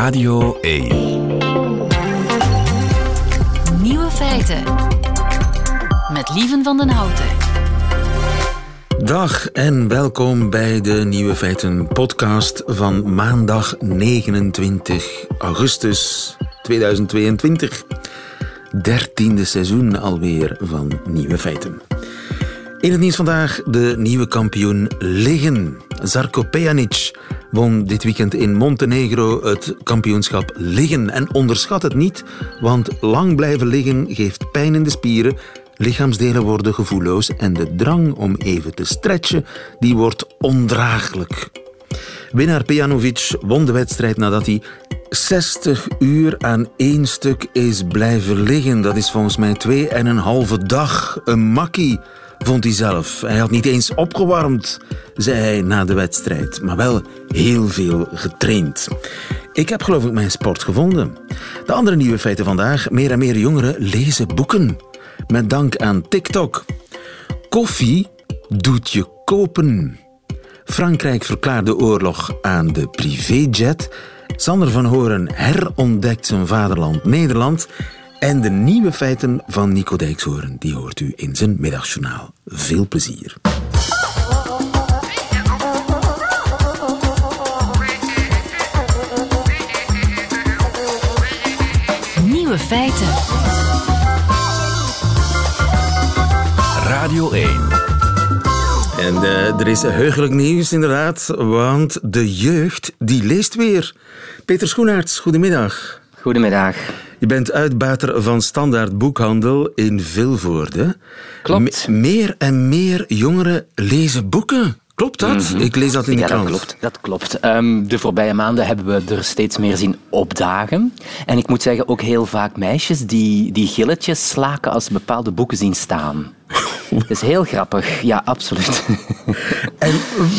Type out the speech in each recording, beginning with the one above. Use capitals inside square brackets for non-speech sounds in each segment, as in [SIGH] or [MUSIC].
Radio 1. Nieuwe feiten. Met Lieven van den Houten. Dag en welkom bij de Nieuwe Feiten podcast van maandag 29 augustus 2022. Dertiende seizoen alweer van Nieuwe Feiten. In het nieuws vandaag de nieuwe kampioen liggen. Zarko Pejanic won dit weekend in Montenegro het kampioenschap liggen. En onderschat het niet, want lang blijven liggen geeft pijn in de spieren. Lichaamsdelen worden gevoelloos en de drang om even te stretchen, die wordt ondraaglijk. Winnaar Pejanovic won de wedstrijd nadat hij 60 uur aan één stuk is blijven liggen. Dat is volgens mij twee en een halve dag. Een makkie vond hij zelf. Hij had niet eens opgewarmd, zei hij na de wedstrijd, maar wel heel veel getraind. Ik heb geloof ik mijn sport gevonden. De andere nieuwe feiten vandaag. Meer en meer jongeren lezen boeken. Met dank aan TikTok. Koffie doet je kopen. Frankrijk verklaart de oorlog aan de privéjet. Sander van Horen herontdekt zijn vaderland Nederland. En de nieuwe feiten van Nico Dijkshoorn, die hoort u in zijn middagjournaal. Veel plezier. Nieuwe feiten. Radio 1. En eh, er is heugelijk nieuws inderdaad, want de jeugd die leest weer. Peter Schoenaerts, goedemiddag. Goedemiddag. Je bent uitbater van Standaard Boekhandel in Vilvoorde. Klopt. Me- meer en meer jongeren lezen boeken. Klopt dat? Ik lees dat in de Mhm. ja, krant. dat klopt. Dat klopt. Ehm, de voorbije maanden hebben we er steeds meer zien opdagen. En ik moet zeggen, ook heel vaak meisjes die, die gilletjes slaken als ze bepaalde boeken zien staan. [LAUGHS] Dat is heel grappig. Ja, absoluut. En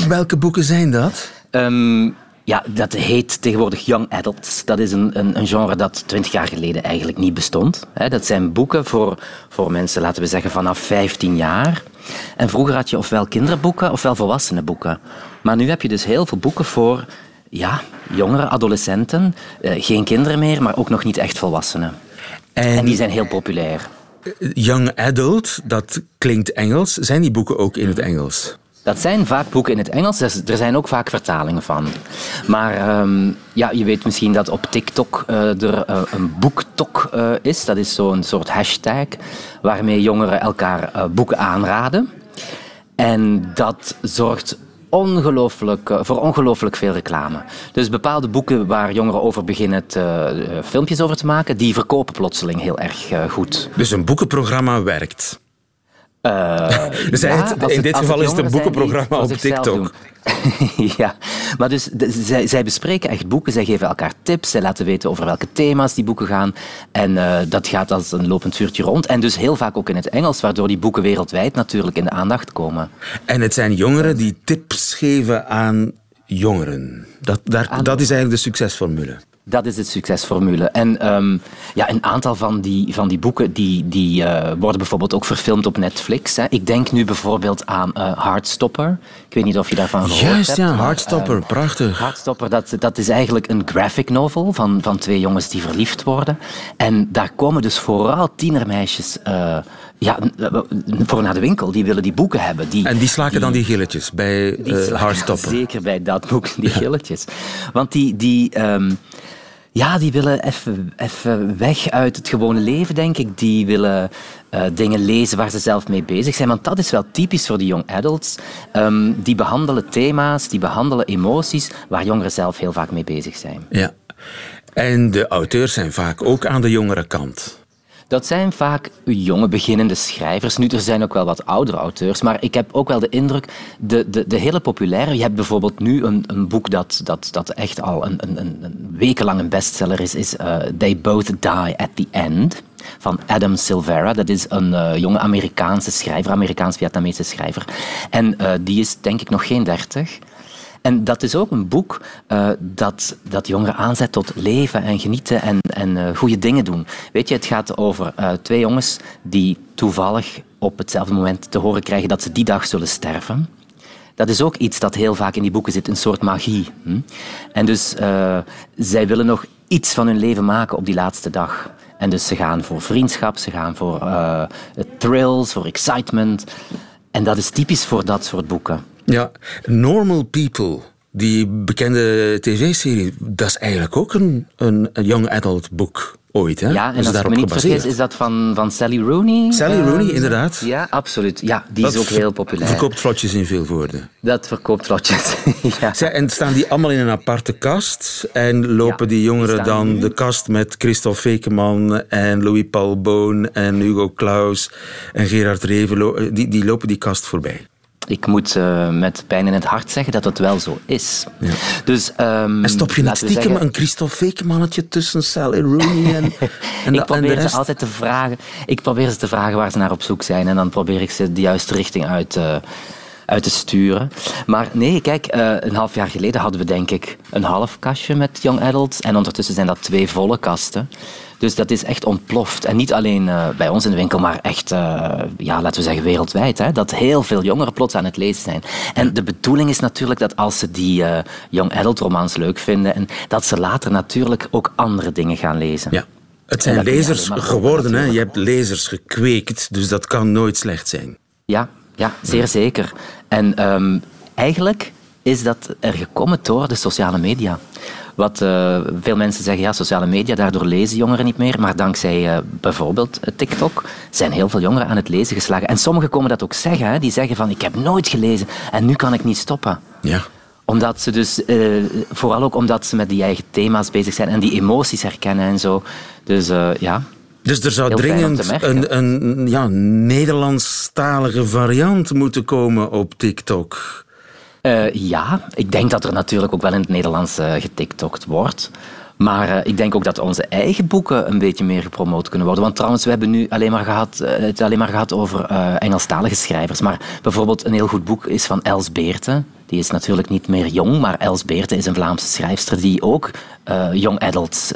welke boeken zijn dat? Ehm, ja, dat heet tegenwoordig Young Adults. Dat is een, een, een genre dat twintig jaar geleden eigenlijk niet bestond. Dat zijn boeken voor, voor mensen, laten we zeggen, vanaf 15 jaar. En vroeger had je ofwel kinderboeken ofwel volwassenenboeken. Maar nu heb je dus heel veel boeken voor ja, jongeren, adolescenten. Eh, geen kinderen meer, maar ook nog niet echt volwassenen. En die zijn heel populair. Young Adult, dat klinkt Engels. Zijn die boeken ook in het Engels? Dat zijn vaak boeken in het Engels, dus er zijn ook vaak vertalingen van. Maar ehm, ja, je weet misschien dat op TikTok eh, er eh, een boektok eh, is. Dat is zo'n soort hashtag waarmee jongeren elkaar boeken aanraden. En dat zorgt ongelooflijk, voor ongelooflijk veel reclame. Dus bepaalde boeken waar jongeren over beginnen filmpjes over te maken, die verkopen plotseling heel erg goed. Dus een boekenprogramma werkt. Eh, Dus ja, het- in dit geval is het een boekenprogramma op TikTok. [LAUGHS] ja, maar dus de- zij, zij bespreken echt boeken, zij geven elkaar tips, zij laten weten over welke thema's die boeken gaan. En eh, dat gaat als een lopend vuurtje rond. En dus heel vaak ook in het Engels, waardoor die boeken wereldwijd natuurlijk in de aandacht komen. En het zijn jongeren die tips geven aan jongeren. Dat, daar, Aan- dat is eigenlijk de succesformule. Dat is de succesformule. En ehm, ja, een aantal van die, van die boeken die, die, eh, worden bijvoorbeeld ook verfilmd op Netflix. Hè. Ik denk nu bijvoorbeeld aan eh Heartstopper. Ik weet niet of je daarvan gehoord Juist, hebt. ja, maar, Heartstopper, ehm, prachtig. Heartstopper, dat, dat is eigenlijk een graphic novel van, van twee jongens die verliefd worden. En daar komen dus vooral tienermeisjes eh, ja, voor naar de winkel. Die willen die boeken hebben. Die, En die slaken dan die gilletjes bij die Heartstopper. Zeker bij dat boek, die gilletjes. Want die, die, ehm, ja, die willen even, even weg uit het gewone leven, denk ik. Die willen eh, dingen lezen waar ze zelf mee bezig zijn. Want dat is wel typisch voor die young adults. Ehm, die behandelen thema's, die behandelen emoties waar jongeren zelf heel vaak mee bezig zijn. Ja. En de auteurs zijn vaak ook aan de jongere kant. Dat zijn vaak jonge beginnende schrijvers. Nu, er zijn ook wel wat oudere auteurs, maar ik heb ook wel de indruk, de, de, de hele populaire, je hebt bijvoorbeeld nu een, een boek dat, dat, dat echt al een, een, een wekenlang een bestseller is, is eh, They Both Die at the End van Adam Silvera. Dat is een eh, jonge Amerikaanse schrijver, Amerikaans-Vietnamese schrijver. En eh, die is denk ik nog geen dertig. En dat is ook een boek eh, dat, dat jongeren aanzet tot leven en genieten en, en eh, goede dingen doen. Weet je, het gaat over eh, twee jongens die toevallig op hetzelfde moment te horen krijgen dat ze die dag zullen sterven. Dat is ook iets dat heel vaak in die boeken zit, een soort magie. Hm? En dus uh, zij willen nog iets van hun leven maken op die laatste dag. En dus ze gaan voor vriendschap, ze gaan voor uh, thrills, voor excitement. En dat is typisch voor dat soort boeken. Ja, Normal People, die bekende tv-serie, dat is eigenlijk ook een, een, young adult boek ooit. Hè? Ja, en als ik me niet vergis, is dat van, van Sally Rooney. Sally uh, Rooney, inderdaad. Ja, absoluut. Ja, die dat is ook heel populair. verkoopt vlotjes in veel woorden. Dat verkoopt vlotjes, [LAUGHS] ja. Zij, en staan die allemaal in een aparte kast? En lopen ja, die jongeren dan de kast met Christophe Fekeman en Louis Paul Boon en Hugo Claus en Gerard Reven, die, die lopen die kast voorbij? Ik moet uh, met pijn in het hart zeggen dat het wel zo is. Ja. Dus, um, en stop je niet stiekem zeggen... een Christophe Fake-mannetje tussen Sally Rooney en, en, ik probeer en de ze altijd te vragen. Ik probeer ze te vragen waar ze naar op zoek zijn en dan probeer ik ze de juiste richting uit, uh, uit te sturen. Maar nee, kijk, uh, een half jaar geleden hadden we denk ik een half kastje met young adults en ondertussen zijn dat twee volle kasten. Dus dat is echt ontploft. En niet alleen uh, bij ons in de winkel, maar echt, uh, ja, laten we zeggen, wereldwijd. Hè? Dat heel veel jongeren plots aan het lezen zijn. En de bedoeling is natuurlijk dat als ze die uh, young adult romans leuk vinden, en dat ze later natuurlijk ook andere dingen gaan lezen. Ja. Het zijn lezers geworden, hè? Je hebt lezers gekweekt, dus dat kan nooit slecht zijn. Ja, ja zeer zeker. En um, eigenlijk is dat er gekomen door de sociale media. Wat uh, veel mensen zeggen, ja, sociale media, daardoor lezen jongeren niet meer. Maar dankzij uh, bijvoorbeeld TikTok zijn heel veel jongeren aan het lezen geslagen. En sommigen komen dat ook zeggen. Hè? Die zeggen van, ik heb nooit gelezen en nu kan ik niet stoppen. Ja omdat ze dus, uh, vooral ook omdat ze met die eigen thema's bezig zijn en die emoties herkennen en zo. Dus ja. Dus er zou dringend een, een ja, Nederlandstalige variant moeten komen op TikTok. Uh, ja, ik denk dat er natuurlijk ook wel in het Nederlands uh, getiktokt wordt. Maar uh, ik denk ook dat onze eigen boeken een beetje meer gepromoot kunnen worden. Want trouwens, we hebben nu alleen maar gehad, het alleen maar gehad over Engelstalige schrijvers. Maar bijvoorbeeld een heel goed boek is van Els Beerte. Die is natuurlijk niet meer jong, maar Els Beerte is een Vlaamse schrijfster die ook young adults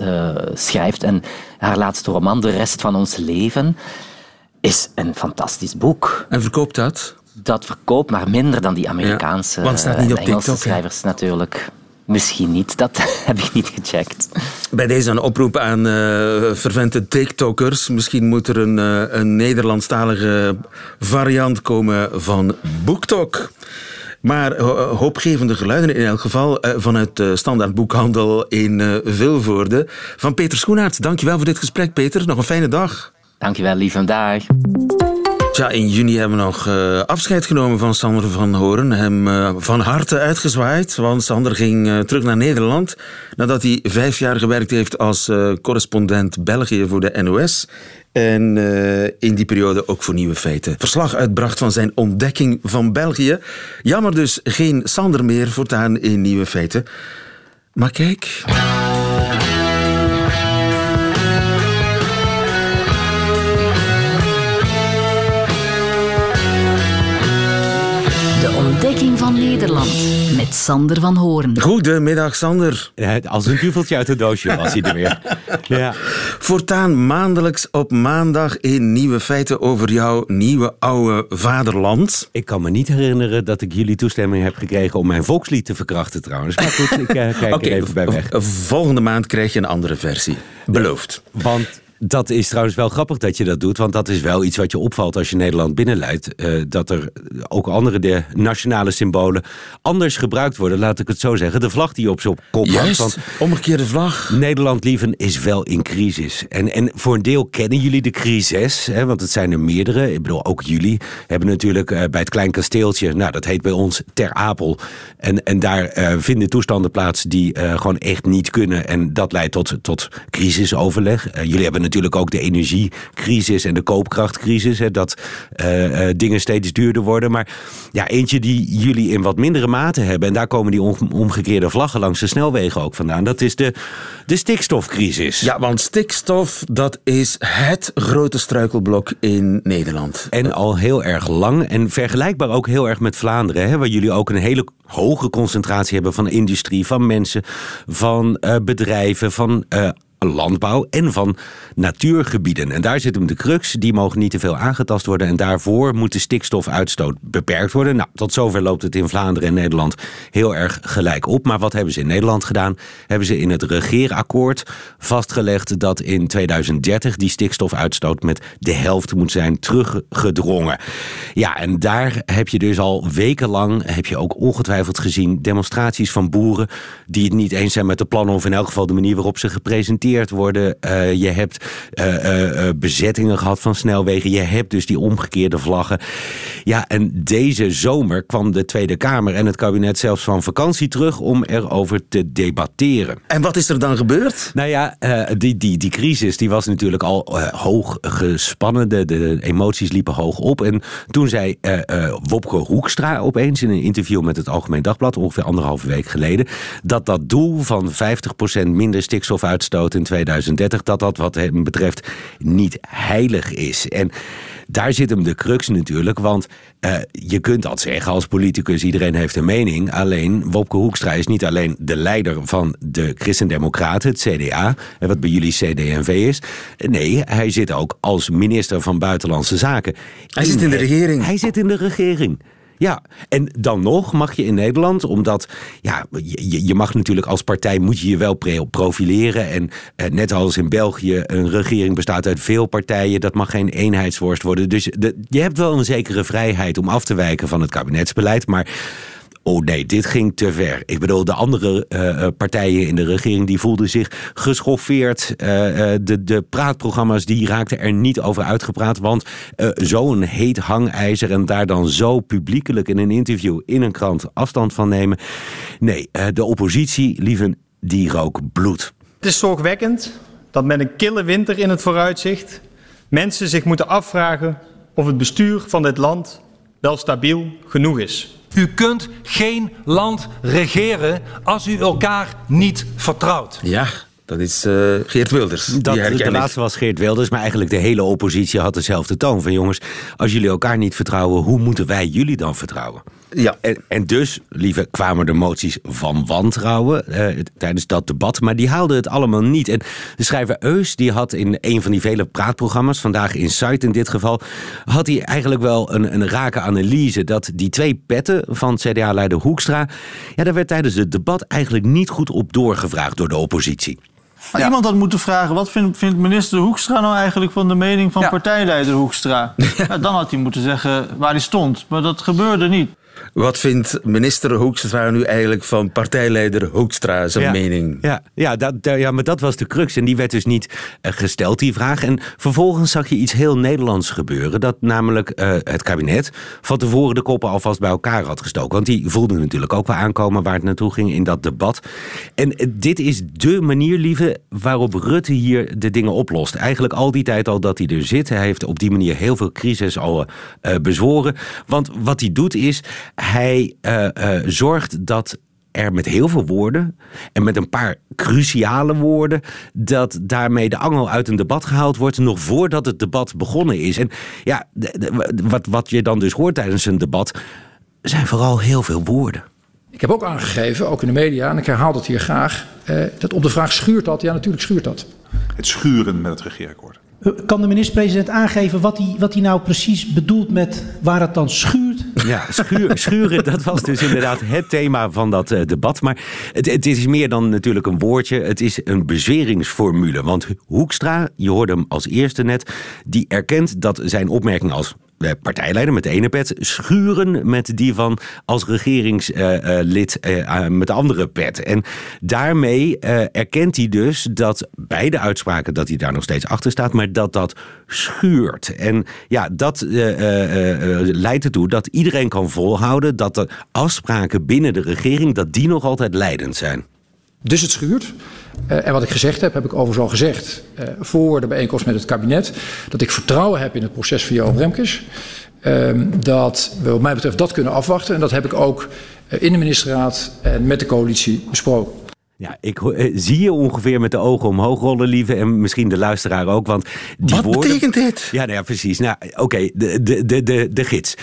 schrijft. En haar laatste roman, De rest van ons leven, is een fantastisch boek. En verkoopt dat? dat verkoopt maar minder dan die Amerikaanse ja, staat niet op Engelse TikTok, schrijvers natuurlijk. Misschien niet, dat [LAUGHS] heb ik niet gecheckt. Bij deze een oproep aan uh, fervente TikTokkers. Misschien moet er een, uh, een Nederlandstalige variant komen van BookTok. Maar hoopgevende geluiden in elk geval uh, vanuit de standaard boekhandel in Vilvoorde. Van Peter Schoenaert, dankjewel voor dit gesprek Peter. Nog een fijne dag. Dankjewel, lieve dag. Tja, in juni hebben we nog uh, afscheid genomen van Sander van Horen. Hem uh, van harte uitgezwaaid, want Sander ging uh, terug naar Nederland nadat hij vijf jaar gewerkt heeft als correspondent België voor de NOS. En in die periode ook voor Nieuwe Feiten. Verslag uitbracht van zijn ontdekking van België. Jammer dus geen Sander meer voortaan in Nieuwe Feiten. Maar kijk... Nederland met Sander van Hoorn. Goedemiddag, Sander. Ja, als een duveltje uit het doosje was hij er weer. Ja. Voortaan maandelijks op maandag in Nieuwe Feiten over jouw nieuwe oude vaderland. Ik kan me niet herinneren dat ik jullie toestemming heb gekregen om mijn volkslied te verkrachten trouwens. Maar goed, ik uh, kijk [LAUGHS] okay, er even bij weg. Volgende maand krijg je een andere versie. Beloofd. Want dat is trouwens wel grappig dat je dat doet. Want dat is wel iets wat je opvalt als je Nederland binnenleidt. Uh, dat er ook andere de nationale symbolen anders gebruikt worden. Laat ik het zo zeggen. De vlag die op zo'n kop Juist, want omgekeerde vlag. Nederland lieven is wel in crisis. En, en voor een deel kennen jullie de crisis. Hè, want het zijn er meerdere. Ik bedoel, ook jullie hebben natuurlijk uh, bij het Klein Kasteeltje... Nou, dat heet bij ons Ter Apel. En, en daar uh, vinden toestanden plaats die gewoon echt niet kunnen. En dat leidt tot, tot crisisoverleg. jullie hebben natuurlijk ook de energiecrisis en de koopkrachtcrisis. Hè, dat uh, uh, dingen steeds duurder worden. Maar ja, eentje die jullie in wat mindere mate hebben. En daar komen die omgekeerde vlaggen langs de snelwegen ook vandaan. Dat is de, de stikstofcrisis. Ja, want stikstof, dat is het grote struikelblok in Nederland. En al heel erg lang. En vergelijkbaar ook heel erg met Vlaanderen. Hè, waar jullie ook een hele hoge concentratie hebben van industrie, van mensen, van uh, bedrijven, van landbouw en van natuurgebieden. En daar zit hem de crux. Die mogen niet te veel aangetast worden. En daarvoor moet de stikstofuitstoot beperkt worden. Nou, tot zover loopt het in Vlaanderen en Nederland heel erg gelijk op. Maar wat hebben ze in Nederland gedaan? Hebben ze in het regeerakkoord vastgelegd dat in 2030 die stikstofuitstoot met de helft moet zijn teruggedrongen. Ja, en daar heb je dus al wekenlang, heb je ook ongetwijfeld gezien, demonstraties van boeren die het niet eens zijn met de plannen of in elk geval de manier waarop ze gepresenteerd worden. Uh, je hebt uh, bezettingen gehad van snelwegen. Je hebt dus die omgekeerde vlaggen. Ja, en deze zomer kwam de Tweede Kamer en het kabinet zelfs van vakantie terug om erover te debatteren. En wat is er dan gebeurd? Nou ja, die, die, die crisis die was natuurlijk al hoog gespannen. De, de, emoties liepen hoog op. En toen zei Wopke Hoekstra opeens in een interview met het Algemeen Dagblad, ongeveer anderhalve week geleden, dat dat doel van 50% minder stikstofuitstoot in 2030, dat dat wat hem betreft niet heilig is. En daar zit hem de crux natuurlijk, want uh, je kunt dat zeggen als politicus, iedereen heeft een mening. Alleen Wopke Hoekstra is niet alleen de leider van de Christendemocraten, het CDA, wat bij jullie CDNV is. Nee, hij zit ook als minister van Buitenlandse Zaken. Hij zit in de regering. Hij zit in de regering. Ja, en dan nog mag je in Nederland, omdat ja, je, je mag natuurlijk als partij moet je je wel profileren. En eh, net als in België, een regering bestaat uit veel partijen. Dat mag geen eenheidsworst worden. Dus je hebt wel een zekere vrijheid om af te wijken van het kabinetsbeleid. Maar oh nee, dit ging te ver. Ik bedoel, de andere uh, partijen in de regering die voelden zich geschoffeerd. Uh, de, de praatprogramma's die raakten er niet over uitgepraat. Want zo'n heet hangijzer en daar dan zo publiekelijk in een interview in een krant afstand van nemen. Nee, de oppositie, lieven, die rook bloed. Het is zorgwekkend dat met een kille winter in het vooruitzicht mensen zich moeten afvragen of het bestuur van dit land wel stabiel genoeg is. U kunt geen land regeren als u elkaar niet vertrouwt. Ja, dat is uh, Geert Wilders. Dat, de laatste was Geert Wilders, maar eigenlijk de hele oppositie had dezelfde toon. Van jongens, als jullie elkaar niet vertrouwen, hoe moeten wij jullie dan vertrouwen? Ja. En, en dus, lieve, kwamen er moties van wantrouwen eh, tijdens dat debat. Maar die haalden het allemaal niet. En de schrijver Eus, die had in een van die vele praatprogramma's, vandaag in Site in dit geval, had hij eigenlijk wel een, een rake analyse. Dat die twee petten van CDA-leider Hoekstra, ja, daar werd tijdens het debat eigenlijk niet goed op doorgevraagd door de oppositie. Maar iemand had moeten vragen, wat vindt, vindt, minister Hoekstra nou eigenlijk van de mening van partijleider Hoekstra? Ja. [LAUGHS] dan had hij moeten zeggen waar hij stond, maar dat gebeurde niet. Wat vindt minister Hoekstra nu eigenlijk van partijleider Hoekstra zijn mening? Ja, ja, dat, ja, maar dat was de crux. En die werd dus niet uh, gesteld, die vraag. En vervolgens zag je iets heel Nederlands gebeuren. Dat namelijk uh, het kabinet van tevoren de koppen alvast bij elkaar had gestoken. Want die voelden natuurlijk ook wel aankomen waar het naartoe ging in dat debat. En uh, dit is de manier, lieve, waarop Rutte hier de dingen oplost. Eigenlijk al die tijd al dat hij er zit. Hij heeft op die manier heel veel crisis al bezworen. Want wat hij doet is hij uh, uh, zorgt dat er met heel veel woorden en met een paar cruciale woorden, dat daarmee de angel uit een debat gehaald wordt, nog voordat het debat begonnen is. En ja, wat, wat je dan dus hoort tijdens een debat, zijn vooral heel veel woorden. Ik heb ook aangegeven, ook in de media, en ik herhaal dat hier graag, eh, dat op de vraag schuurt dat? Ja, natuurlijk schuurt dat. Het schuren met het regeerakkoord. Kan de minister-president aangeven wat hij, wat hij nou precies bedoelt met waar het dan schuurt? Ja, schuur, schuren, dat was dus inderdaad het thema van dat uh, debat. Maar het, het, is meer dan natuurlijk een woordje. Het is een bezweringsformule. Want Hoekstra, je hoorde hem als eerste net, die erkent dat zijn opmerking als partijleider met de ene pet schuren met die van als regeringslid uh, met de andere pet. En daarmee erkent hij dus dat beide uitspraken dat hij daar nog steeds achter staat, maar dat dat schuurt. En ja, dat leidt ertoe dat iedereen kan volhouden dat de afspraken binnen de regering dat die nog altijd leidend zijn. Dus het schuurt. Uh, en wat ik gezegd heb, heb ik overigens al gezegd uh, voor de bijeenkomst met het kabinet. Dat ik vertrouwen heb in het proces van Johan Remkes. Uh, dat we wat mij betreft dat kunnen afwachten. En dat heb ik ook uh, in de ministerraad en met de coalitie besproken. Ja, ik eh, zie je ongeveer met de ogen omhoog rollen, lieve. En misschien de luisteraar ook. Want die Wat woorden... betekent dit? Ja, nou ja, precies. Nou, oké, de, de, de, de, de gids.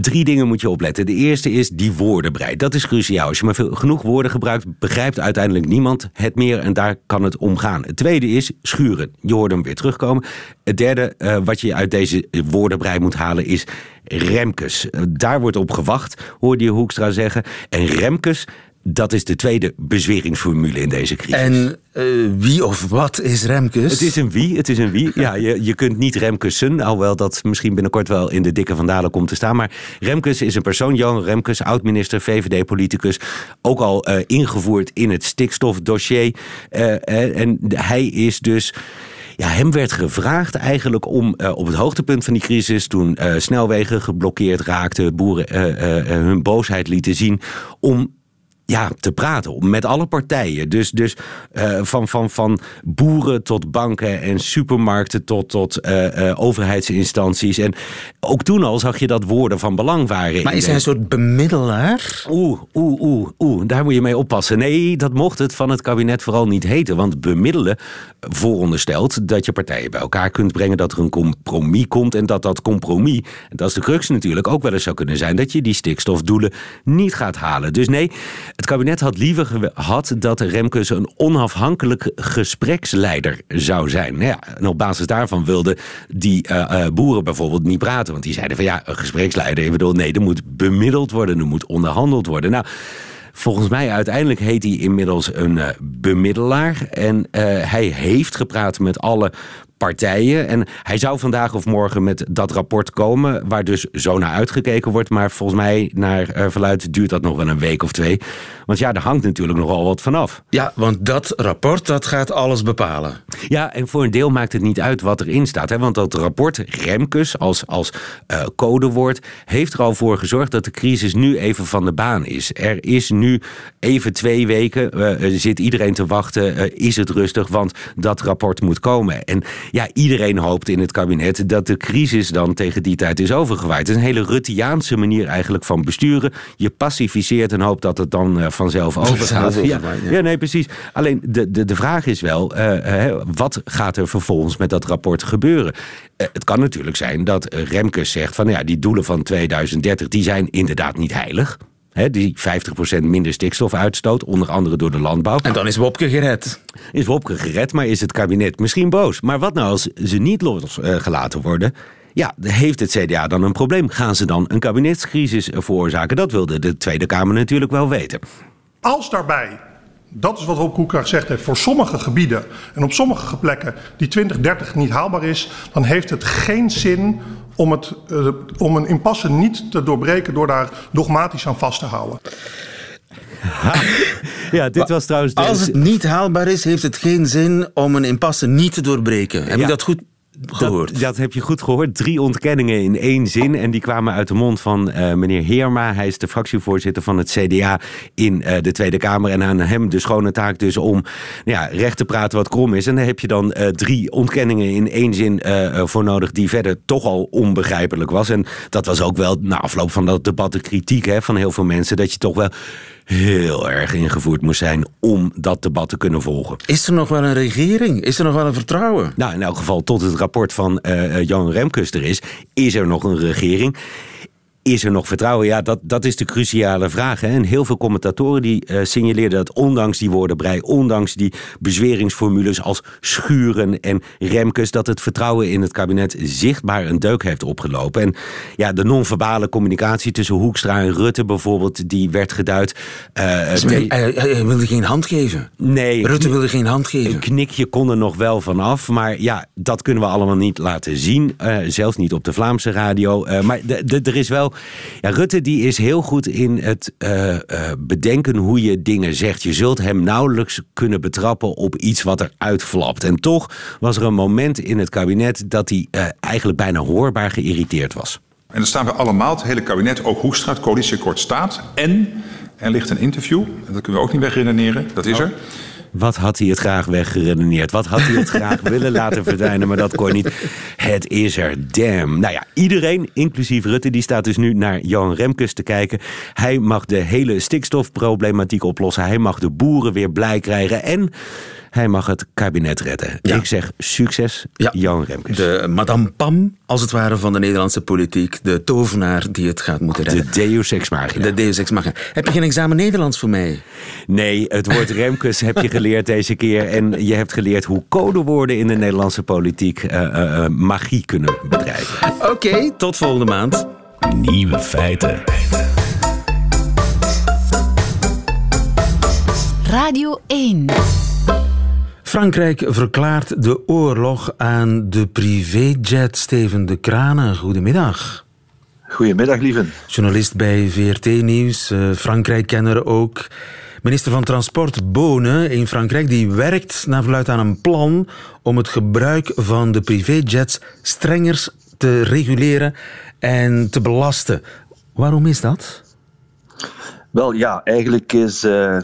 Drie dingen moet je opletten. De eerste is die woordenbrei. Dat is cruciaal. Als je maar veel, genoeg woorden gebruikt, begrijpt uiteindelijk niemand het meer. En daar kan het om gaan. Het tweede is schuren. Je hoort hem weer terugkomen. Het derde, eh, wat je uit deze woordenbrei moet halen, is Remkes. Eh, daar wordt op gewacht, hoorde je Hoekstra zeggen. En Remkes, dat is de tweede bezweringsformule in deze crisis. En eh, wie of wat is Remkes? Het is een wie, het is een wie. Ja, je, je kunt niet Remkesen, alhoewel dat misschien binnenkort wel in de dikke vandalen komt te staan. Maar Remkes is een persoon, Johan Remkes, oud-minister, VVD-politicus. Ook al eh, ingevoerd in het stikstofdossier. Eh, en hij is dus... Ja, hem werd gevraagd eigenlijk om op het hoogtepunt van die crisis, toen snelwegen geblokkeerd raakten, boeren hun boosheid lieten zien, om ja, te praten met alle partijen. Dus, dus eh, van, van, van boeren tot banken en supermarkten tot, tot eh, eh, overheidsinstanties. En ook toen al zag je dat woorden van belang waren. Maar is hij een soort bemiddelaar? Oeh, oeh, oeh, oeh, daar moet je mee oppassen. Nee, dat mocht het van het kabinet vooral niet heten. Want bemiddelen vooronderstelt dat je partijen bij elkaar kunt brengen, dat er een compromis komt. En dat dat compromis, en dat is de crux natuurlijk, ook wel eens zou kunnen zijn dat je die stikstofdoelen niet gaat halen. Dus nee, het kabinet had liever gehad dat Remkes een onafhankelijk gespreksleider zou zijn. Nou ja, en op basis daarvan wilden die eh, eh, boeren bijvoorbeeld niet praten. Want die zeiden van ja, een gespreksleider, ik bedoel, nee, er moet bemiddeld worden, er moet onderhandeld worden. Nou, Volgens mij uiteindelijk heet hij inmiddels een eh, bemiddelaar. En hij heeft gepraat met alle partijen. En hij zou vandaag of morgen met dat rapport komen... waar dus zo naar uitgekeken wordt. Maar volgens mij, naar eh, verluid, duurt dat nog wel een week of twee. Want ja, er hangt natuurlijk nogal wat vanaf. Ja, want dat rapport dat gaat alles bepalen. Ja, en voor een deel maakt het niet uit wat erin staat. Hè? Want dat rapport Remkes als, als eh, codewoord heeft er al voor gezorgd dat de crisis nu even van de baan is. Er is nu even twee weken, eh, zit iedereen te wachten, is het rustig, want dat rapport moet komen. En ja, iedereen hoopt in het kabinet dat de crisis dan tegen die tijd is overgewaaid. Het is een hele Ruttiaanse manier eigenlijk van besturen. Je pacificeert en hoopt dat het dan eh, vanzelf overgaat. Ja, ja. nee, precies. Alleen de, de, de vraag is wel, eh, eh, wat gaat er vervolgens met dat rapport gebeuren? Het kan natuurlijk zijn dat Remkes zegt van ja, die doelen van 2030 die zijn inderdaad niet heilig. Hè, die 50% minder stikstofuitstoot, onder andere door de landbouw. En dan is Wopke gered. Is Wopke gered, maar is het kabinet misschien boos? Maar wat nou als ze niet losgelaten worden? Ja, heeft het CDA dan een probleem? Gaan ze dan een kabinetscrisis veroorzaken? Dat wilde de Tweede Kamer natuurlijk wel weten. Als daarbij, dat is wat Rob Koekra gezegd heeft, voor sommige gebieden en op sommige plekken die 2030 niet haalbaar is, dan heeft het geen zin om, het, eh, om een impasse niet te doorbreken door daar dogmatisch aan vast te houden. [LAUGHS] Ja, dit was trouwens... de- Als het niet haalbaar is, heeft het geen zin om een impasse niet te doorbreken. Heb Ja. je dat goed gehoord? Dat, dat heb je goed gehoord. Drie ontkenningen in één zin. En die kwamen uit de mond van eh, meneer Heerma. Hij is de fractievoorzitter van het CDA in eh, de Tweede Kamer. En aan hem de schone taak dus om ja, recht te praten wat krom is. En daar heb je dan eh, drie ontkenningen in één zin voor nodig... die verder toch al onbegrijpelijk was. En dat was ook wel na afloop van dat debat de kritiek hè, van heel veel mensen... dat je toch wel heel erg ingevoerd moest zijn om dat debat te kunnen volgen. Is er nog wel een regering? Is er nog wel een vertrouwen? Nou, in elk geval tot het rapport van eh, eh, Johan Remkes er is, is er nog een regering. Is er nog vertrouwen? Ja, dat, dat is de cruciale vraag. Hè. En heel veel commentatoren die eh, signaleerden dat ondanks die woordenbrei, ondanks die bezweringsformules als Schuren en Remkes, dat het vertrouwen in het kabinet zichtbaar een deuk heeft opgelopen. En ja, de non-verbale communicatie tussen Hoekstra en Rutte bijvoorbeeld, die werd geduid. eh, Hij, hij- hij wilde geen hand geven. nee, Rutte wilde geen hand een geven. knikje kon er nog wel vanaf. Maar ja, dat kunnen we allemaal niet laten zien. eh, zelfs niet op de Vlaamse radio. Eh, maar er is wel. Ja, Rutte die is heel goed in het eh, eh, bedenken hoe je dingen zegt. Je zult hem nauwelijks kunnen betrappen op iets wat er uitflapt. En toch was er een moment in het kabinet dat hij eh, eigenlijk bijna hoorbaar geïrriteerd was. En dat staan we allemaal, het hele kabinet, ook Hoekstra, het coalitieakkoord staat. En er ligt een interview, en dat kunnen we ook niet wegredeneren, dat is er. Wat had hij het graag weggeredeneerd? Wat had hij het graag [LAUGHS] willen laten verdwijnen, maar dat kon niet. Het is er, damn. Nou ja, iedereen, inclusief Rutte, die staat dus nu naar Johan Remkes te kijken. Hij mag de hele stikstofproblematiek oplossen. Hij mag de boeren weer blij krijgen. En hij mag het kabinet redden. Ik zeg succes, Jan Remkes. De Madame Pam, als het ware, van de Nederlandse politiek. De tovenaar die het gaat moeten redden. De deus ex machina. De deus ex machina. Heb je geen examen Nederlands voor mij? Nee, het woord Remkes heb je geleerd deze keer. En je hebt geleerd hoe codewoorden in de Nederlandse politiek uh, uh, magie kunnen bedrijven. Oké, tot volgende maand. Nieuwe feiten. Radio 1. Frankrijk verklaart de oorlog aan de privéjet Steven de Kranen. Goedemiddag. Goedemiddag, lieve. Journalist bij VRT Nieuws, uh, Frankrijk-kenner ook. Minister van Transport Bonen in Frankrijk die werkt naar verluid aan een plan om het gebruik van de privéjets strenger te reguleren en te belasten. Waarom is dat? Wel ja, eigenlijk is uh,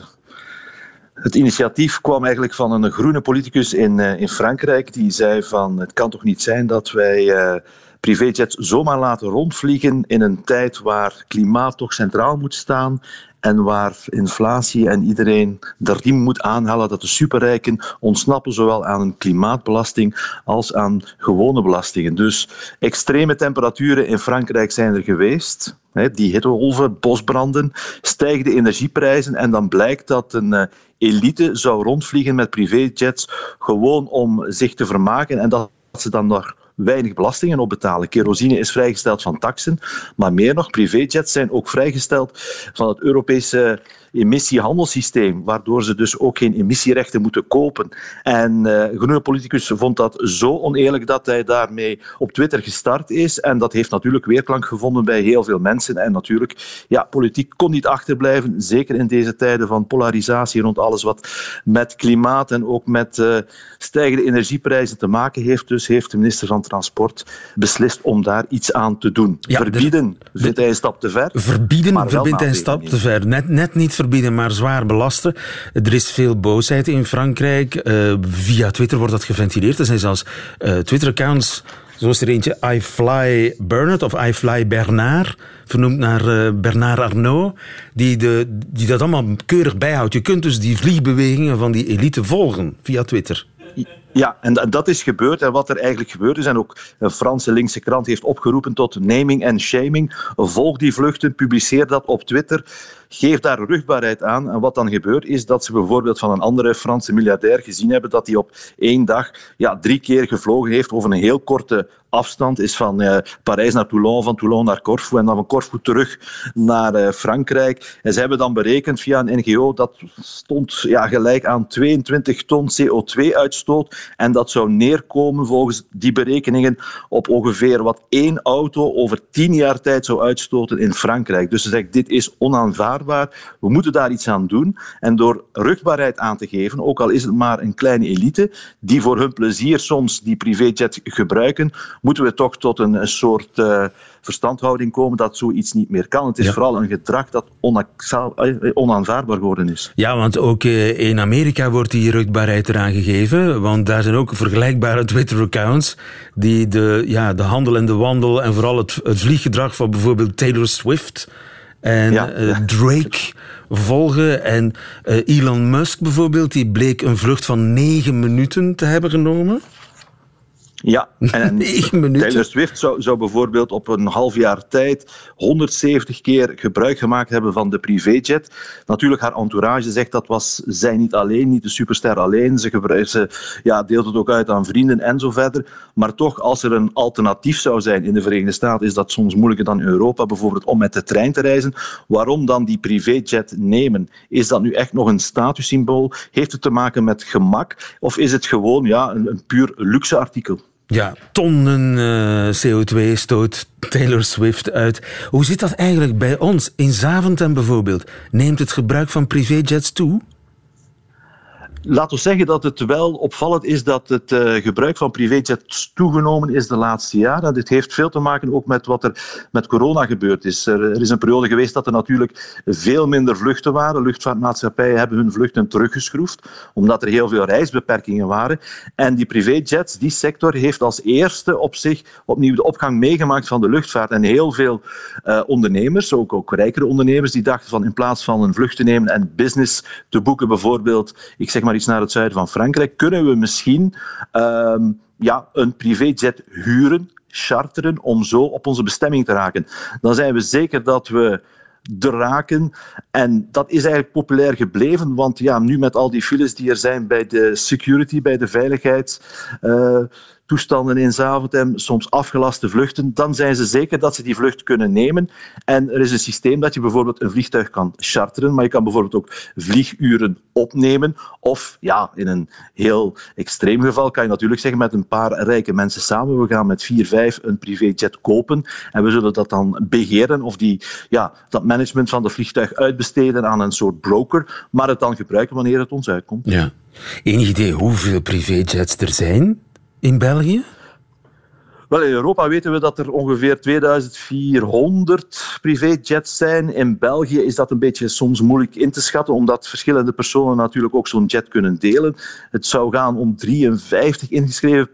het initiatief kwam eigenlijk van een groene politicus in, uh, in Frankrijk. Die zei van het kan toch niet zijn dat wij uh, privéjets zomaar laten rondvliegen in een tijd waar klimaat toch centraal moet staan en waar inflatie en iedereen de moet aanhalen dat de superrijken ontsnappen zowel aan een klimaatbelasting als aan gewone belastingen. Dus extreme temperaturen in Frankrijk zijn er geweest. Die hittegolven, bosbranden, stijgende energieprijzen en dan blijkt dat een uh, elite zou rondvliegen met privéjets gewoon om zich te vermaken en dat ze dan nog weinig belastingen op betalen. Kerosine is vrijgesteld van taksen, maar meer nog, privéjets zijn ook vrijgesteld van het Europese emissiehandelssysteem, waardoor ze dus ook geen emissierechten moeten kopen. En uh, groene politicus vond dat zo oneerlijk dat hij daarmee op Twitter gestart is. En dat heeft natuurlijk weerklank gevonden bij heel veel mensen. En natuurlijk, ja, politiek kon niet achterblijven, zeker in deze tijden van polarisatie rond alles wat met klimaat en ook met uh, stijgende energieprijzen te maken heeft. Dus heeft de minister van Transport beslist om daar iets aan te doen. Ja, verbieden de, vindt hij een stap te ver. Verbieden vindt hij een stap te ver. Net, net niet verbieden, maar zwaar belasten. Er is veel boosheid in Frankrijk. Uh, via Twitter wordt dat geventileerd. Er zijn zelfs uh, Twitter-accounts, zoals er eentje I Fly Bernard of I Fly Bernard, vernoemd naar uh, Bernard Arnault, die, de, die dat allemaal keurig bijhoudt. Je kunt dus die vliegbewegingen van die elite volgen via Twitter. Ja, en dat is gebeurd. En wat er eigenlijk gebeurd is, en ook een Franse linkse krant heeft opgeroepen tot naming en shaming. Volg die vluchten, publiceer dat op Twitter. Geef daar rugbaarheid aan. En wat dan gebeurt, is dat ze bijvoorbeeld van een andere Franse miljardair gezien hebben dat hij op één dag ja, drie keer gevlogen heeft over een heel korte afstand. Is van uh, Parijs naar Toulon, van Toulon naar Corfu en dan van Corfu terug naar uh, Frankrijk. En ze hebben dan berekend via een NGO dat stond ja, gelijk aan 22 ton CO2-uitstoot. En dat zou neerkomen volgens die berekeningen op ongeveer wat één auto over tien jaar tijd zou uitstoten in Frankrijk. Dus ze zegt, dit is onaanvaardbaar. We moeten daar iets aan doen. En door rugbaarheid aan te geven, ook al is het maar een kleine elite, die voor hun plezier soms die privéjet gebruiken, moeten we toch tot een, een soort uh, verstandhouding komen dat zoiets niet meer kan. Het is ja. vooral een gedrag dat onaanvaardbaar geworden is. Ja, want ook in Amerika wordt die rugbaarheid eraan gegeven, want daar zijn ook vergelijkbare [LAUGHS] Twitter-accounts die de, ja, de handel en de wandel en vooral het, het vlieggedrag van bijvoorbeeld Taylor Swift en ja. uh, Drake volgen. En uh, Elon Musk bijvoorbeeld, die bleek een vlucht van negen minuten te hebben genomen. Ja, en [LAUGHS] Taylor Swift zou, zou bijvoorbeeld op een half jaar tijd 170 keer gebruik gemaakt hebben van de privéjet. Natuurlijk, haar entourage zegt dat was zij niet alleen, niet de superster alleen. Ze, gebruik, ze ja, deelt het ook uit aan vrienden en zo verder. Maar toch, als er een alternatief zou zijn in de Verenigde Staten, is dat soms moeilijker dan in Europa, bijvoorbeeld om met de trein te reizen. Waarom dan die privéjet nemen? Is dat nu echt nog een statussymbool? Heeft het te maken met gemak? Of is het gewoon ja, een, een puur luxe artikel? Ja, tonnen uh, CO2 stoot Taylor Swift uit. Hoe zit dat eigenlijk bij ons? In Zaventem bijvoorbeeld. Neemt het gebruik van privéjets toe? Laten we zeggen dat het wel opvallend is dat het uh, gebruik van privéjets toegenomen is de laatste jaren. dit heeft veel te maken ook met wat er met corona gebeurd is. Er, er, is een periode geweest dat er natuurlijk veel minder vluchten waren. Luchtvaartmaatschappijen hebben hun vluchten teruggeschroefd, omdat er heel veel reisbeperkingen waren. En die privéjets, die sector, heeft als eerste op zich opnieuw de opgang meegemaakt van de luchtvaart. En heel veel uh, ondernemers, ook, ook rijkere ondernemers, die dachten van in plaats van een vlucht te nemen en business te boeken, bijvoorbeeld, ik zeg maar iets naar het zuiden van Frankrijk, kunnen we misschien uh, ja, een privéjet huren, charteren, om zo op onze bestemming te raken. Dan zijn we zeker dat we er raken. En dat is eigenlijk populair gebleven, want ja, nu met al die files die er zijn bij de security, bij de veiligheid, uh, toestanden in Zaventem, soms afgelaste vluchten, dan zijn ze zeker dat ze die vlucht kunnen nemen. En er is een systeem dat je bijvoorbeeld een vliegtuig kan charteren, maar je kan bijvoorbeeld ook vlieguren opnemen. Of ja, in een heel extreem geval kan je natuurlijk zeggen met een paar rijke mensen samen, we gaan met vier, vijf een privéjet kopen en we zullen dat dan beheren of die, ja, dat management van de vliegtuig uitbesteden aan een soort broker, maar het dan gebruiken wanneer het ons uitkomt. Ja. Enig idee hoeveel privéjets er zijn? In België? Wel, in Europa weten we dat er ongeveer 2400 privéjets zijn. In België is dat een beetje soms moeilijk in te schatten, omdat verschillende personen natuurlijk ook zo'n jet kunnen delen. Het zou gaan om 53 ingeschreven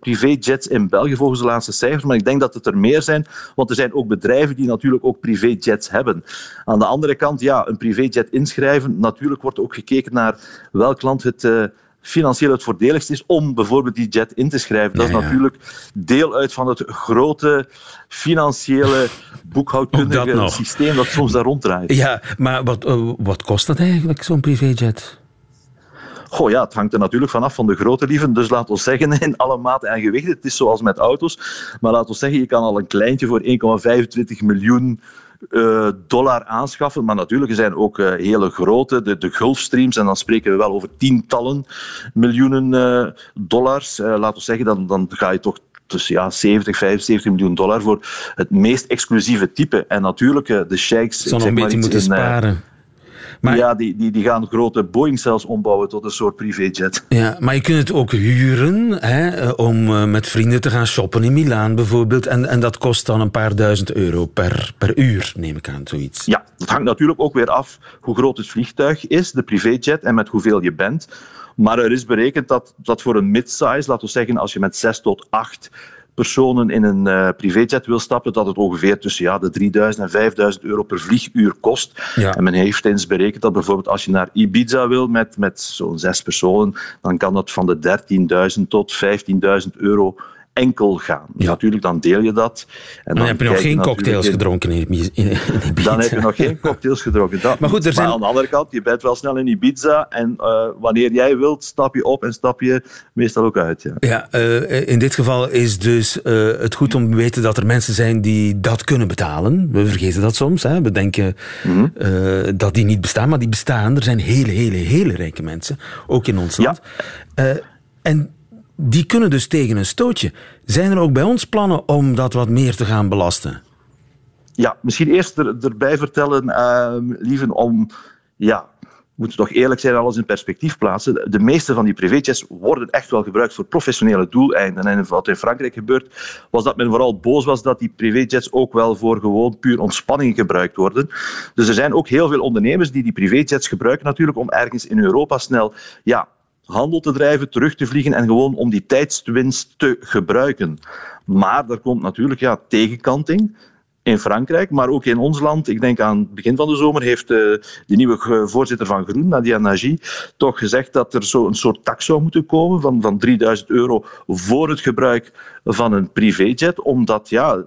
privéjets in België volgens de laatste cijfers, maar ik denk dat het er meer zijn, want er zijn ook bedrijven die natuurlijk ook privéjets hebben. Aan de andere kant, ja, een privéjet inschrijven, natuurlijk wordt ook gekeken naar welk land het... Financieel het voordeligst is om bijvoorbeeld die jet in te schrijven. Dat is natuurlijk deel uit van het grote financiële boekhoudkundige dat systeem dat soms daar ronddraait. Ja, maar wat, uh, wat kost dat eigenlijk, zo'n privéjet? Goh, ja, het hangt er natuurlijk vanaf van de grote lieven. Dus laten we zeggen, [LAUGHS] in alle maten en gewichten. Het is zoals met auto's. Maar laten we zeggen, je kan al een kleintje voor 1,25 miljoen uh, dollar aanschaffen. Maar natuurlijk, er zijn ook uh, hele grote, de, de Gulfstreams, en dan spreken we wel over tientallen miljoenen uh, dollars. laten we zeggen, dan, dan ga je toch tussen ja, 70, 75 miljoen dollar voor het meest exclusieve type. En natuurlijk, de sheiks... Zal nog een beetje moeten sparen. Maar, ja, die, die, die gaan grote Boeing zelfs ombouwen tot een soort privéjet. Ja, maar je kunt het ook huren hè, eh, om eh, met vrienden te gaan shoppen in Milaan bijvoorbeeld. En, en dat kost dan een paar duizend euro per, per uur, neem ik aan, zoiets. Ja, dat hangt natuurlijk ook weer af hoe groot het vliegtuig is, de privéjet, en met hoeveel je bent. Maar er is berekend dat, dat voor een midsize, laten we zeggen als je met 6 tot 8 personen in een uh, privéjet wil stappen, dat het ongeveer tussen ja, de 3000 en 5000 euro per vlieguur kost. En men heeft eens berekend dat bijvoorbeeld als je naar Ibiza wil met, met zo'n zes personen, dan kan dat van de 13.000 tot 15.000 euro enkel gaan. Ja. Natuurlijk, dan deel je dat. En dan, heb je nog geen cocktails gedronken in, in, [LAUGHS] Dan heb je nog geen cocktails gedronken. Dat maar goed, er zijn... aan de andere kant, je bent wel snel in Ibiza en uh, wanneer jij wilt, stap je op en stap je meestal ook uit. Ja, ja uh, in dit geval is dus uh, het goed om te weten dat er mensen zijn die dat kunnen betalen. We vergeten dat soms. Hè. We denken mm -hmm. dat die niet bestaan, maar die bestaan. Er zijn hele, hele, hele rijke mensen, ook in ons land. Ja. en die kunnen dus tegen een stootje. Zijn er ook bij ons plannen om dat wat meer te gaan belasten? Ja, misschien eerst er, erbij vertellen, uh, lieve, om ja, moeten toch eerlijk zijn, alles in perspectief plaatsen. De meeste van die privéjets worden echt wel gebruikt voor professionele doeleinden. En wat in Frankrijk gebeurt, was dat men vooral boos was dat die privéjets ook wel voor gewoon puur ontspanning gebruikt worden. Dus er zijn ook heel veel ondernemers die die privéjets gebruiken natuurlijk om ergens in Europa snel ja, handel te drijven, terug te vliegen en gewoon om die tijdswinst te gebruiken. Maar er komt natuurlijk ja, tegenkanting in Frankrijk, maar ook in ons land. Ik denk aan het begin van de zomer heeft eh, de nieuwe voorzitter van Groen, Nadia Nagy, toch gezegd dat er zo een soort tax zou moeten komen van, van 3000 euro voor het gebruik van een privéjet, omdat ja,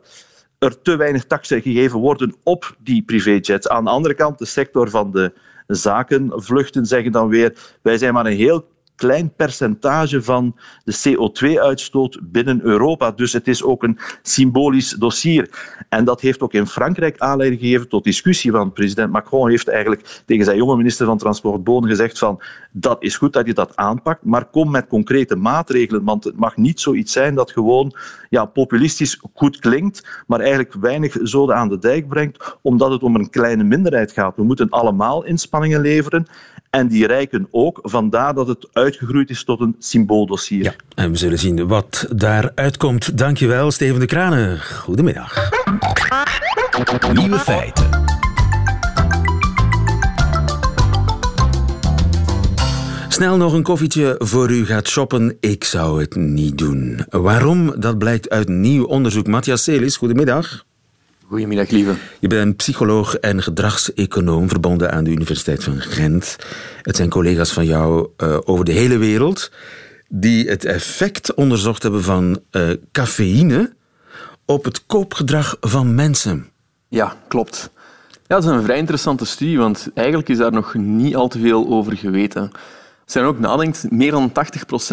er te weinig taxen gegeven worden op die privéjets. Aan de andere kant, de sector van de zakenvluchten zeggen dan weer, wij zijn maar een heel klein percentage van de CO2-uitstoot binnen Europa. Dus het is ook een symbolisch dossier. En dat heeft ook in Frankrijk aanleiding gegeven tot discussie. Want president Macron heeft eigenlijk tegen zijn jonge minister van Transport Bonen gezegd van dat is goed dat je dat aanpakt, maar kom met concrete maatregelen. Want het mag niet zoiets zijn dat gewoon ja, populistisch goed klinkt, maar eigenlijk weinig zoden aan de dijk brengt, omdat het om een kleine minderheid gaat. We moeten allemaal inspanningen leveren en die rijken ook. Vandaar dat het uitgegroeid is tot een symbooldossier. Ja, en we zullen zien wat daaruit komt. Dankjewel, Steven de Kranen. Goedemiddag. Nieuwe feiten. Snel nog een koffietje voor u gaat shoppen. Ik zou het niet doen. Waarom? Dat blijkt uit nieuw onderzoek. Matthias Celis, goedemiddag. Goedemiddag, lieve. Je bent psycholoog en gedragseconoom verbonden aan de Universiteit van Gent. Het zijn collega's van jou uh, over de hele wereld die het effect onderzocht hebben van uh, cafeïne op het koopgedrag van mensen. Ja, klopt. Ja, dat is een vrij interessante studie, want eigenlijk is daar nog niet al te veel over geweten. Als je ook nadenkt, meer dan 80%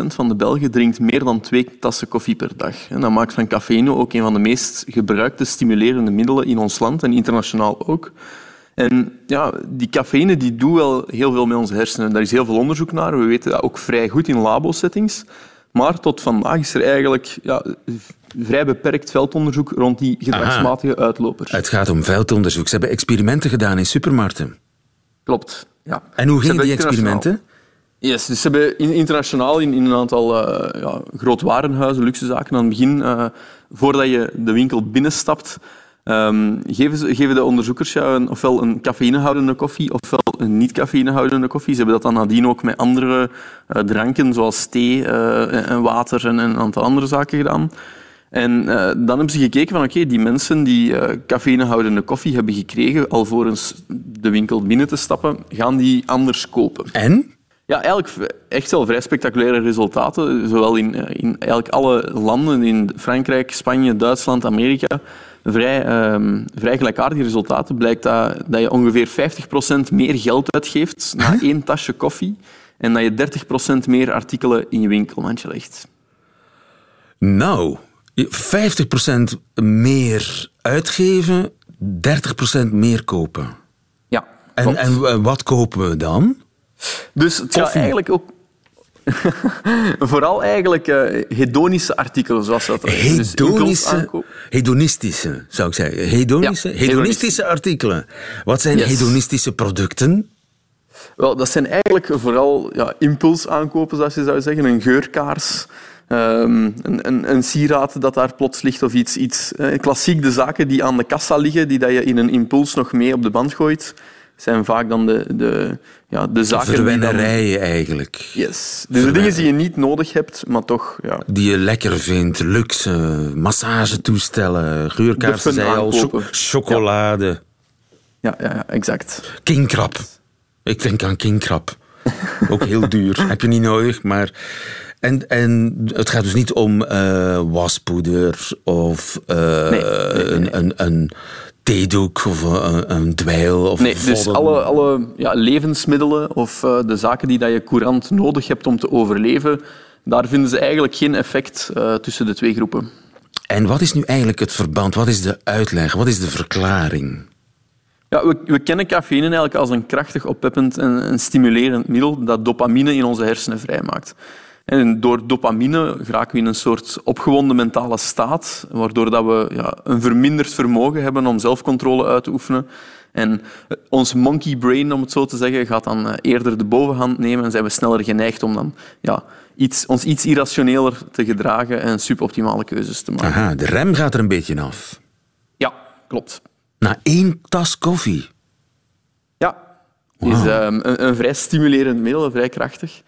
van de Belgen drinkt meer dan twee tassen koffie per dag. En dat maakt van cafeïne ook een van de meest gebruikte stimulerende middelen in ons land en internationaal ook. En ja, die cafeïne die doet wel heel veel met onze hersenen. Daar is heel veel onderzoek naar. We weten dat ook vrij goed in labo-settings. Maar tot vandaag is er eigenlijk ja, vrij beperkt veldonderzoek rond die gedragsmatige uitlopers. Het gaat om veldonderzoek. Ze hebben experimenten gedaan in supermarkten. Klopt, ja. En hoe gingen die experimenten? Yes, dus ze hebben internationaal in, in een aantal uh, ja, grootwarenhuizen, luxezaken, aan het begin, uh, voordat je de winkel binnenstapt, um, geven, ze, geven de onderzoekers jou een, ofwel een cafeïnehoudende koffie ofwel een niet-cafeïnehoudende koffie. Ze hebben dat dan nadien ook met andere uh, dranken, zoals thee en water en, en, een aantal andere zaken gedaan. En dan hebben ze gekeken van oké, die mensen die cafeïnehoudende koffie hebben gekregen alvorens de winkel binnen te stappen, gaan die anders kopen. En? Ja, eigenlijk echt wel vrij spectaculaire resultaten. Zowel in, in eigenlijk alle landen, in Frankrijk, Spanje, Duitsland, Amerika. Vrij, um, vrij gelijkaardige resultaten. Blijkt dat, dat je ongeveer 50% meer geld uitgeeft na één tasje koffie. En dat je 30% meer artikelen in je winkelmandje legt. Nou, 50% meer uitgeven, 30% meer kopen. Ja. En, en wat kopen we dan? Dus het gaat eigenlijk ook... [LAUGHS] Vooral eigenlijk uh, hedonische artikelen, zoals dat dus Hedonische, dus hedonistische, zou ik zeggen. Hedonische, ja, hedonistische artikelen. Wat zijn yes. hedonistische producten? Wel, dat zijn eigenlijk vooral ja, impulsaankopen, zoals je zou zeggen. Een geurkaars, um, een, een, een, sieraad dat daar plots ligt of iets. iets uh, klassiek de zaken die aan de kassa liggen, die dat je in een impuls nog mee op de band gooit zijn vaak dan de, de, ja, de zaken... Eigenlijk. Yes. Dus de dingen die je niet nodig hebt, maar toch... Ja. Die je lekker vindt. Luxe, massagetoestellen, geurkaarsen, zei al, chocolade. Ja. ja, ja, exact. Kingkrab. Ik denk aan kingkrab. [LAUGHS] Ook heel duur. Heb je niet nodig, maar... En, en het gaat dus niet om uh, waspoeder of uh, nee, nee, nee, een, een, een theedoek of een, een dweil? Of nee, dus alle, alle ja, levensmiddelen of uh, de zaken die dat je courant nodig hebt om te overleven, daar vinden ze eigenlijk geen effect uh, tussen de twee groepen. En wat is nu eigenlijk het verband? Wat is de uitleg? Wat is de verklaring? Ja, we, we kennen cafeïne eigenlijk als een krachtig oppeppend en, en stimulerend middel dat dopamine in onze hersenen vrijmaakt. En door dopamine geraken we in een soort opgewonden mentale staat, waardoor dat we ja, een verminderd vermogen hebben om zelfcontrole uit te oefenen. En ons monkey brain, om het zo te zeggen, gaat dan eh, eerder de bovenhand nemen en zijn we sneller geneigd om dan ja, iets, ons iets irrationeler te gedragen en suboptimale keuzes te maken. Aha, de rem gaat er een beetje af. Ja, klopt. Na één tas koffie? Ja, het is um, een, een, vrij stimulerend middel, vrij krachtig.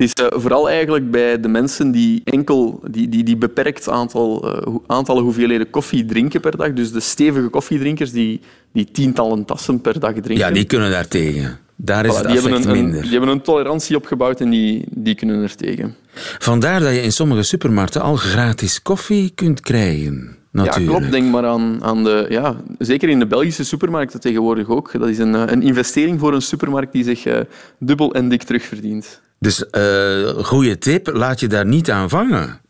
Het is uh, vooral eigenlijk bij de mensen die enkel die, die, die beperkt aantal, uh, aantallen hoeveelheden koffie drinken per dag, dus de stevige koffiedrinkers die, die tientallen tassen per dag drinken. Ja, die kunnen daar tegen. Daar is voilà, het die hebben een, minder. die hebben een tolerantie opgebouwd en die, die kunnen er tegen. Vandaar dat je in sommige supermarkten al gratis koffie kunt krijgen. Natuurlijk. Ja, klopt. Denk maar aan, aan de... Ja, zeker in de Belgische supermarkten tegenwoordig ook. Dat is een, eh, een investering voor een supermarkt die zich uh, dubbel en dik terugverdient. Dus uh, goede tip, laat je daar niet aan vangen.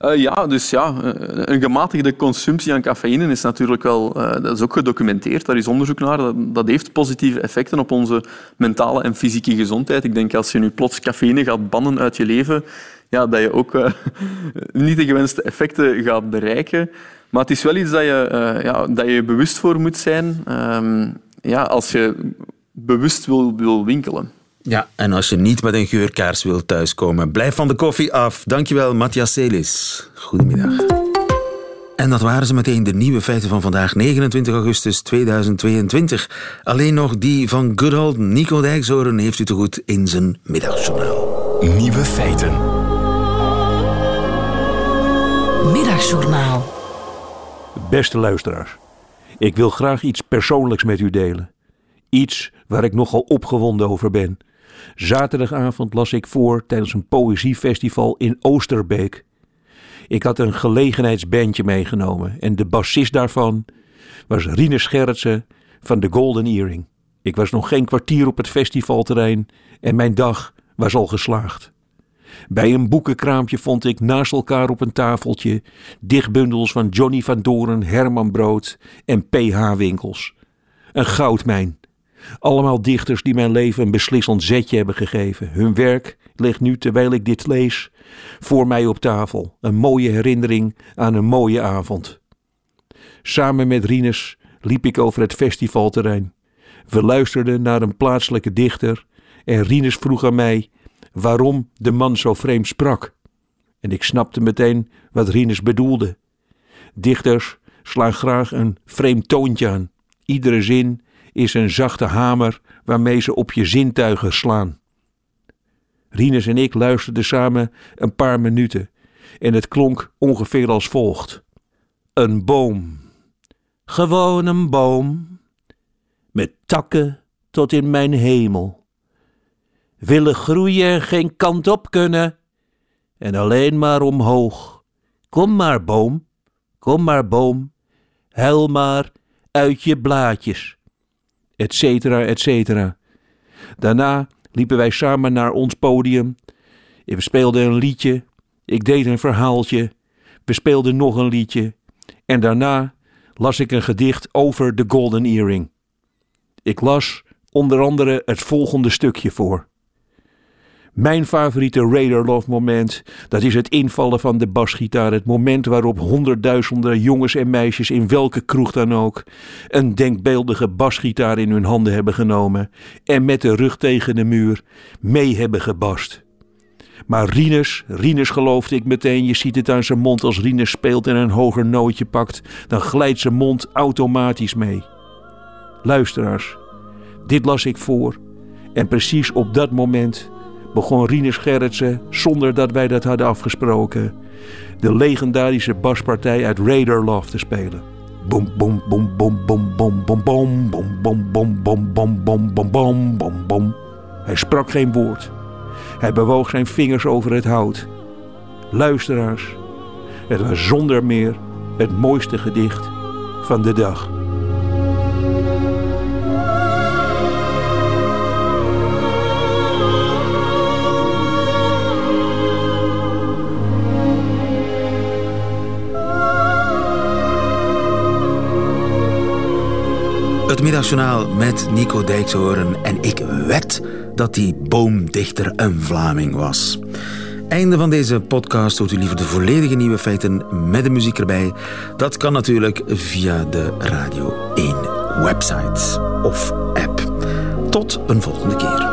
Uh, ja, dus ja, een gematigde consumptie aan cafeïne is natuurlijk wel, uh, dat is ook gedocumenteerd. Daar is onderzoek naar. Dat, dat, heeft positieve effecten op onze mentale en fysieke gezondheid. Ik denk als je nu plots cafeïne gaat bannen uit je leven, ja, dat je ook uh, [LAUGHS] niet de gewenste effecten gaat bereiken. Maar het is wel iets dat je, ja, dat je bewust voor moet zijn um, ja, als je bewust wil, wil winkelen. Ja, en als je niet met een geurkaars wilt thuiskomen, blijf van de koffie af. Dankjewel, Matthias Celis. Goedemiddag. En dat waren ze meteen de nieuwe feiten van vandaag, 29 augustus 2022. Alleen nog die van good old Nico Dijkzoren heeft u te goed in zijn middagjournaal. Nieuwe feiten. Middagjournaal. Beste luisteraars, ik wil graag iets persoonlijks met u delen. Iets waar ik nogal opgewonden over ben. Zaterdagavond las ik voor tijdens een poëziefestival in Oosterbeek. Ik had een gelegenheidsbandje meegenomen en de bassist daarvan was Rinus Gerritsen van de Golden Earring. Ik was nog geen kwartier op het festivalterrein en mijn dag was al geslaagd. Bij een boekenkraampje vond ik naast elkaar op een tafeltje dichtbundels van Johnny van Doren, Herman Brood en P.H. Winkels. Een goudmijn. Allemaal dichters die mijn leven een beslissend zetje hebben gegeven. Hun werk ligt nu, terwijl ik dit lees, voor mij op tafel. Een mooie herinnering aan een mooie avond. Samen met Rinus liep ik over het festivalterrein. We luisterden naar een plaatselijke dichter en Rinus vroeg aan mij waarom de man zo vreemd sprak. En ik snapte meteen wat Rinus bedoelde. Dichters slaan graag een vreemd toontje aan. Iedere zin is een zachte hamer waarmee ze op je zintuigen slaan. Rinus en ik luisterden samen een paar minuten en het klonk ongeveer als volgt: Een boom, gewoon een boom, met takken tot in mijn hemel. Willen groeien en geen kant op kunnen, en alleen maar omhoog. Kom maar, boom, kom maar, boom, huil maar uit je blaadjes et cetera, et cetera. Daarna liepen wij samen naar ons podium. We speelden een liedje. Ik deed een verhaaltje. We speelden nog een liedje. En daarna las ik een gedicht over de Golden Earring. Ik las onder andere het volgende stukje voor. Mijn favoriete Raider Love moment, dat is het invallen van de basgitaar. Het moment waarop honderdduizenden jongens en meisjes in welke kroeg dan ook een denkbeeldige basgitaar in hun handen hebben genomen en met de rug tegen de muur mee hebben gebast. Maar Rinus, Rinus geloofde ik meteen, je ziet het aan zijn mond als Rinus speelt en een hoger nootje pakt, dan glijdt zijn mond automatisch mee. Luisteraars, dit las ik voor en precies op dat moment begon Rinus Gerritsen, zonder dat wij dat hadden afgesproken, de legendarische baspartij uit Raider Love te spelen. Boom, boom, boom, boom, boom, boom, boom, boom, boom, boom, boom, boom, boom, boom, boom, boom, boom. Hij sprak geen woord. Hij bewoog zijn vingers over het hout. Luisteraars, het was zonder meer het mooiste gedicht van de dag. Het middagjournaal met Nico Dijkshoorn en ik wed dat die boomdichter een Vlaming was. Einde van deze podcast hoort u liever de volledige nieuwe feiten met de muziek erbij. Dat kan natuurlijk via de Radio 1 website of app. Tot een volgende keer.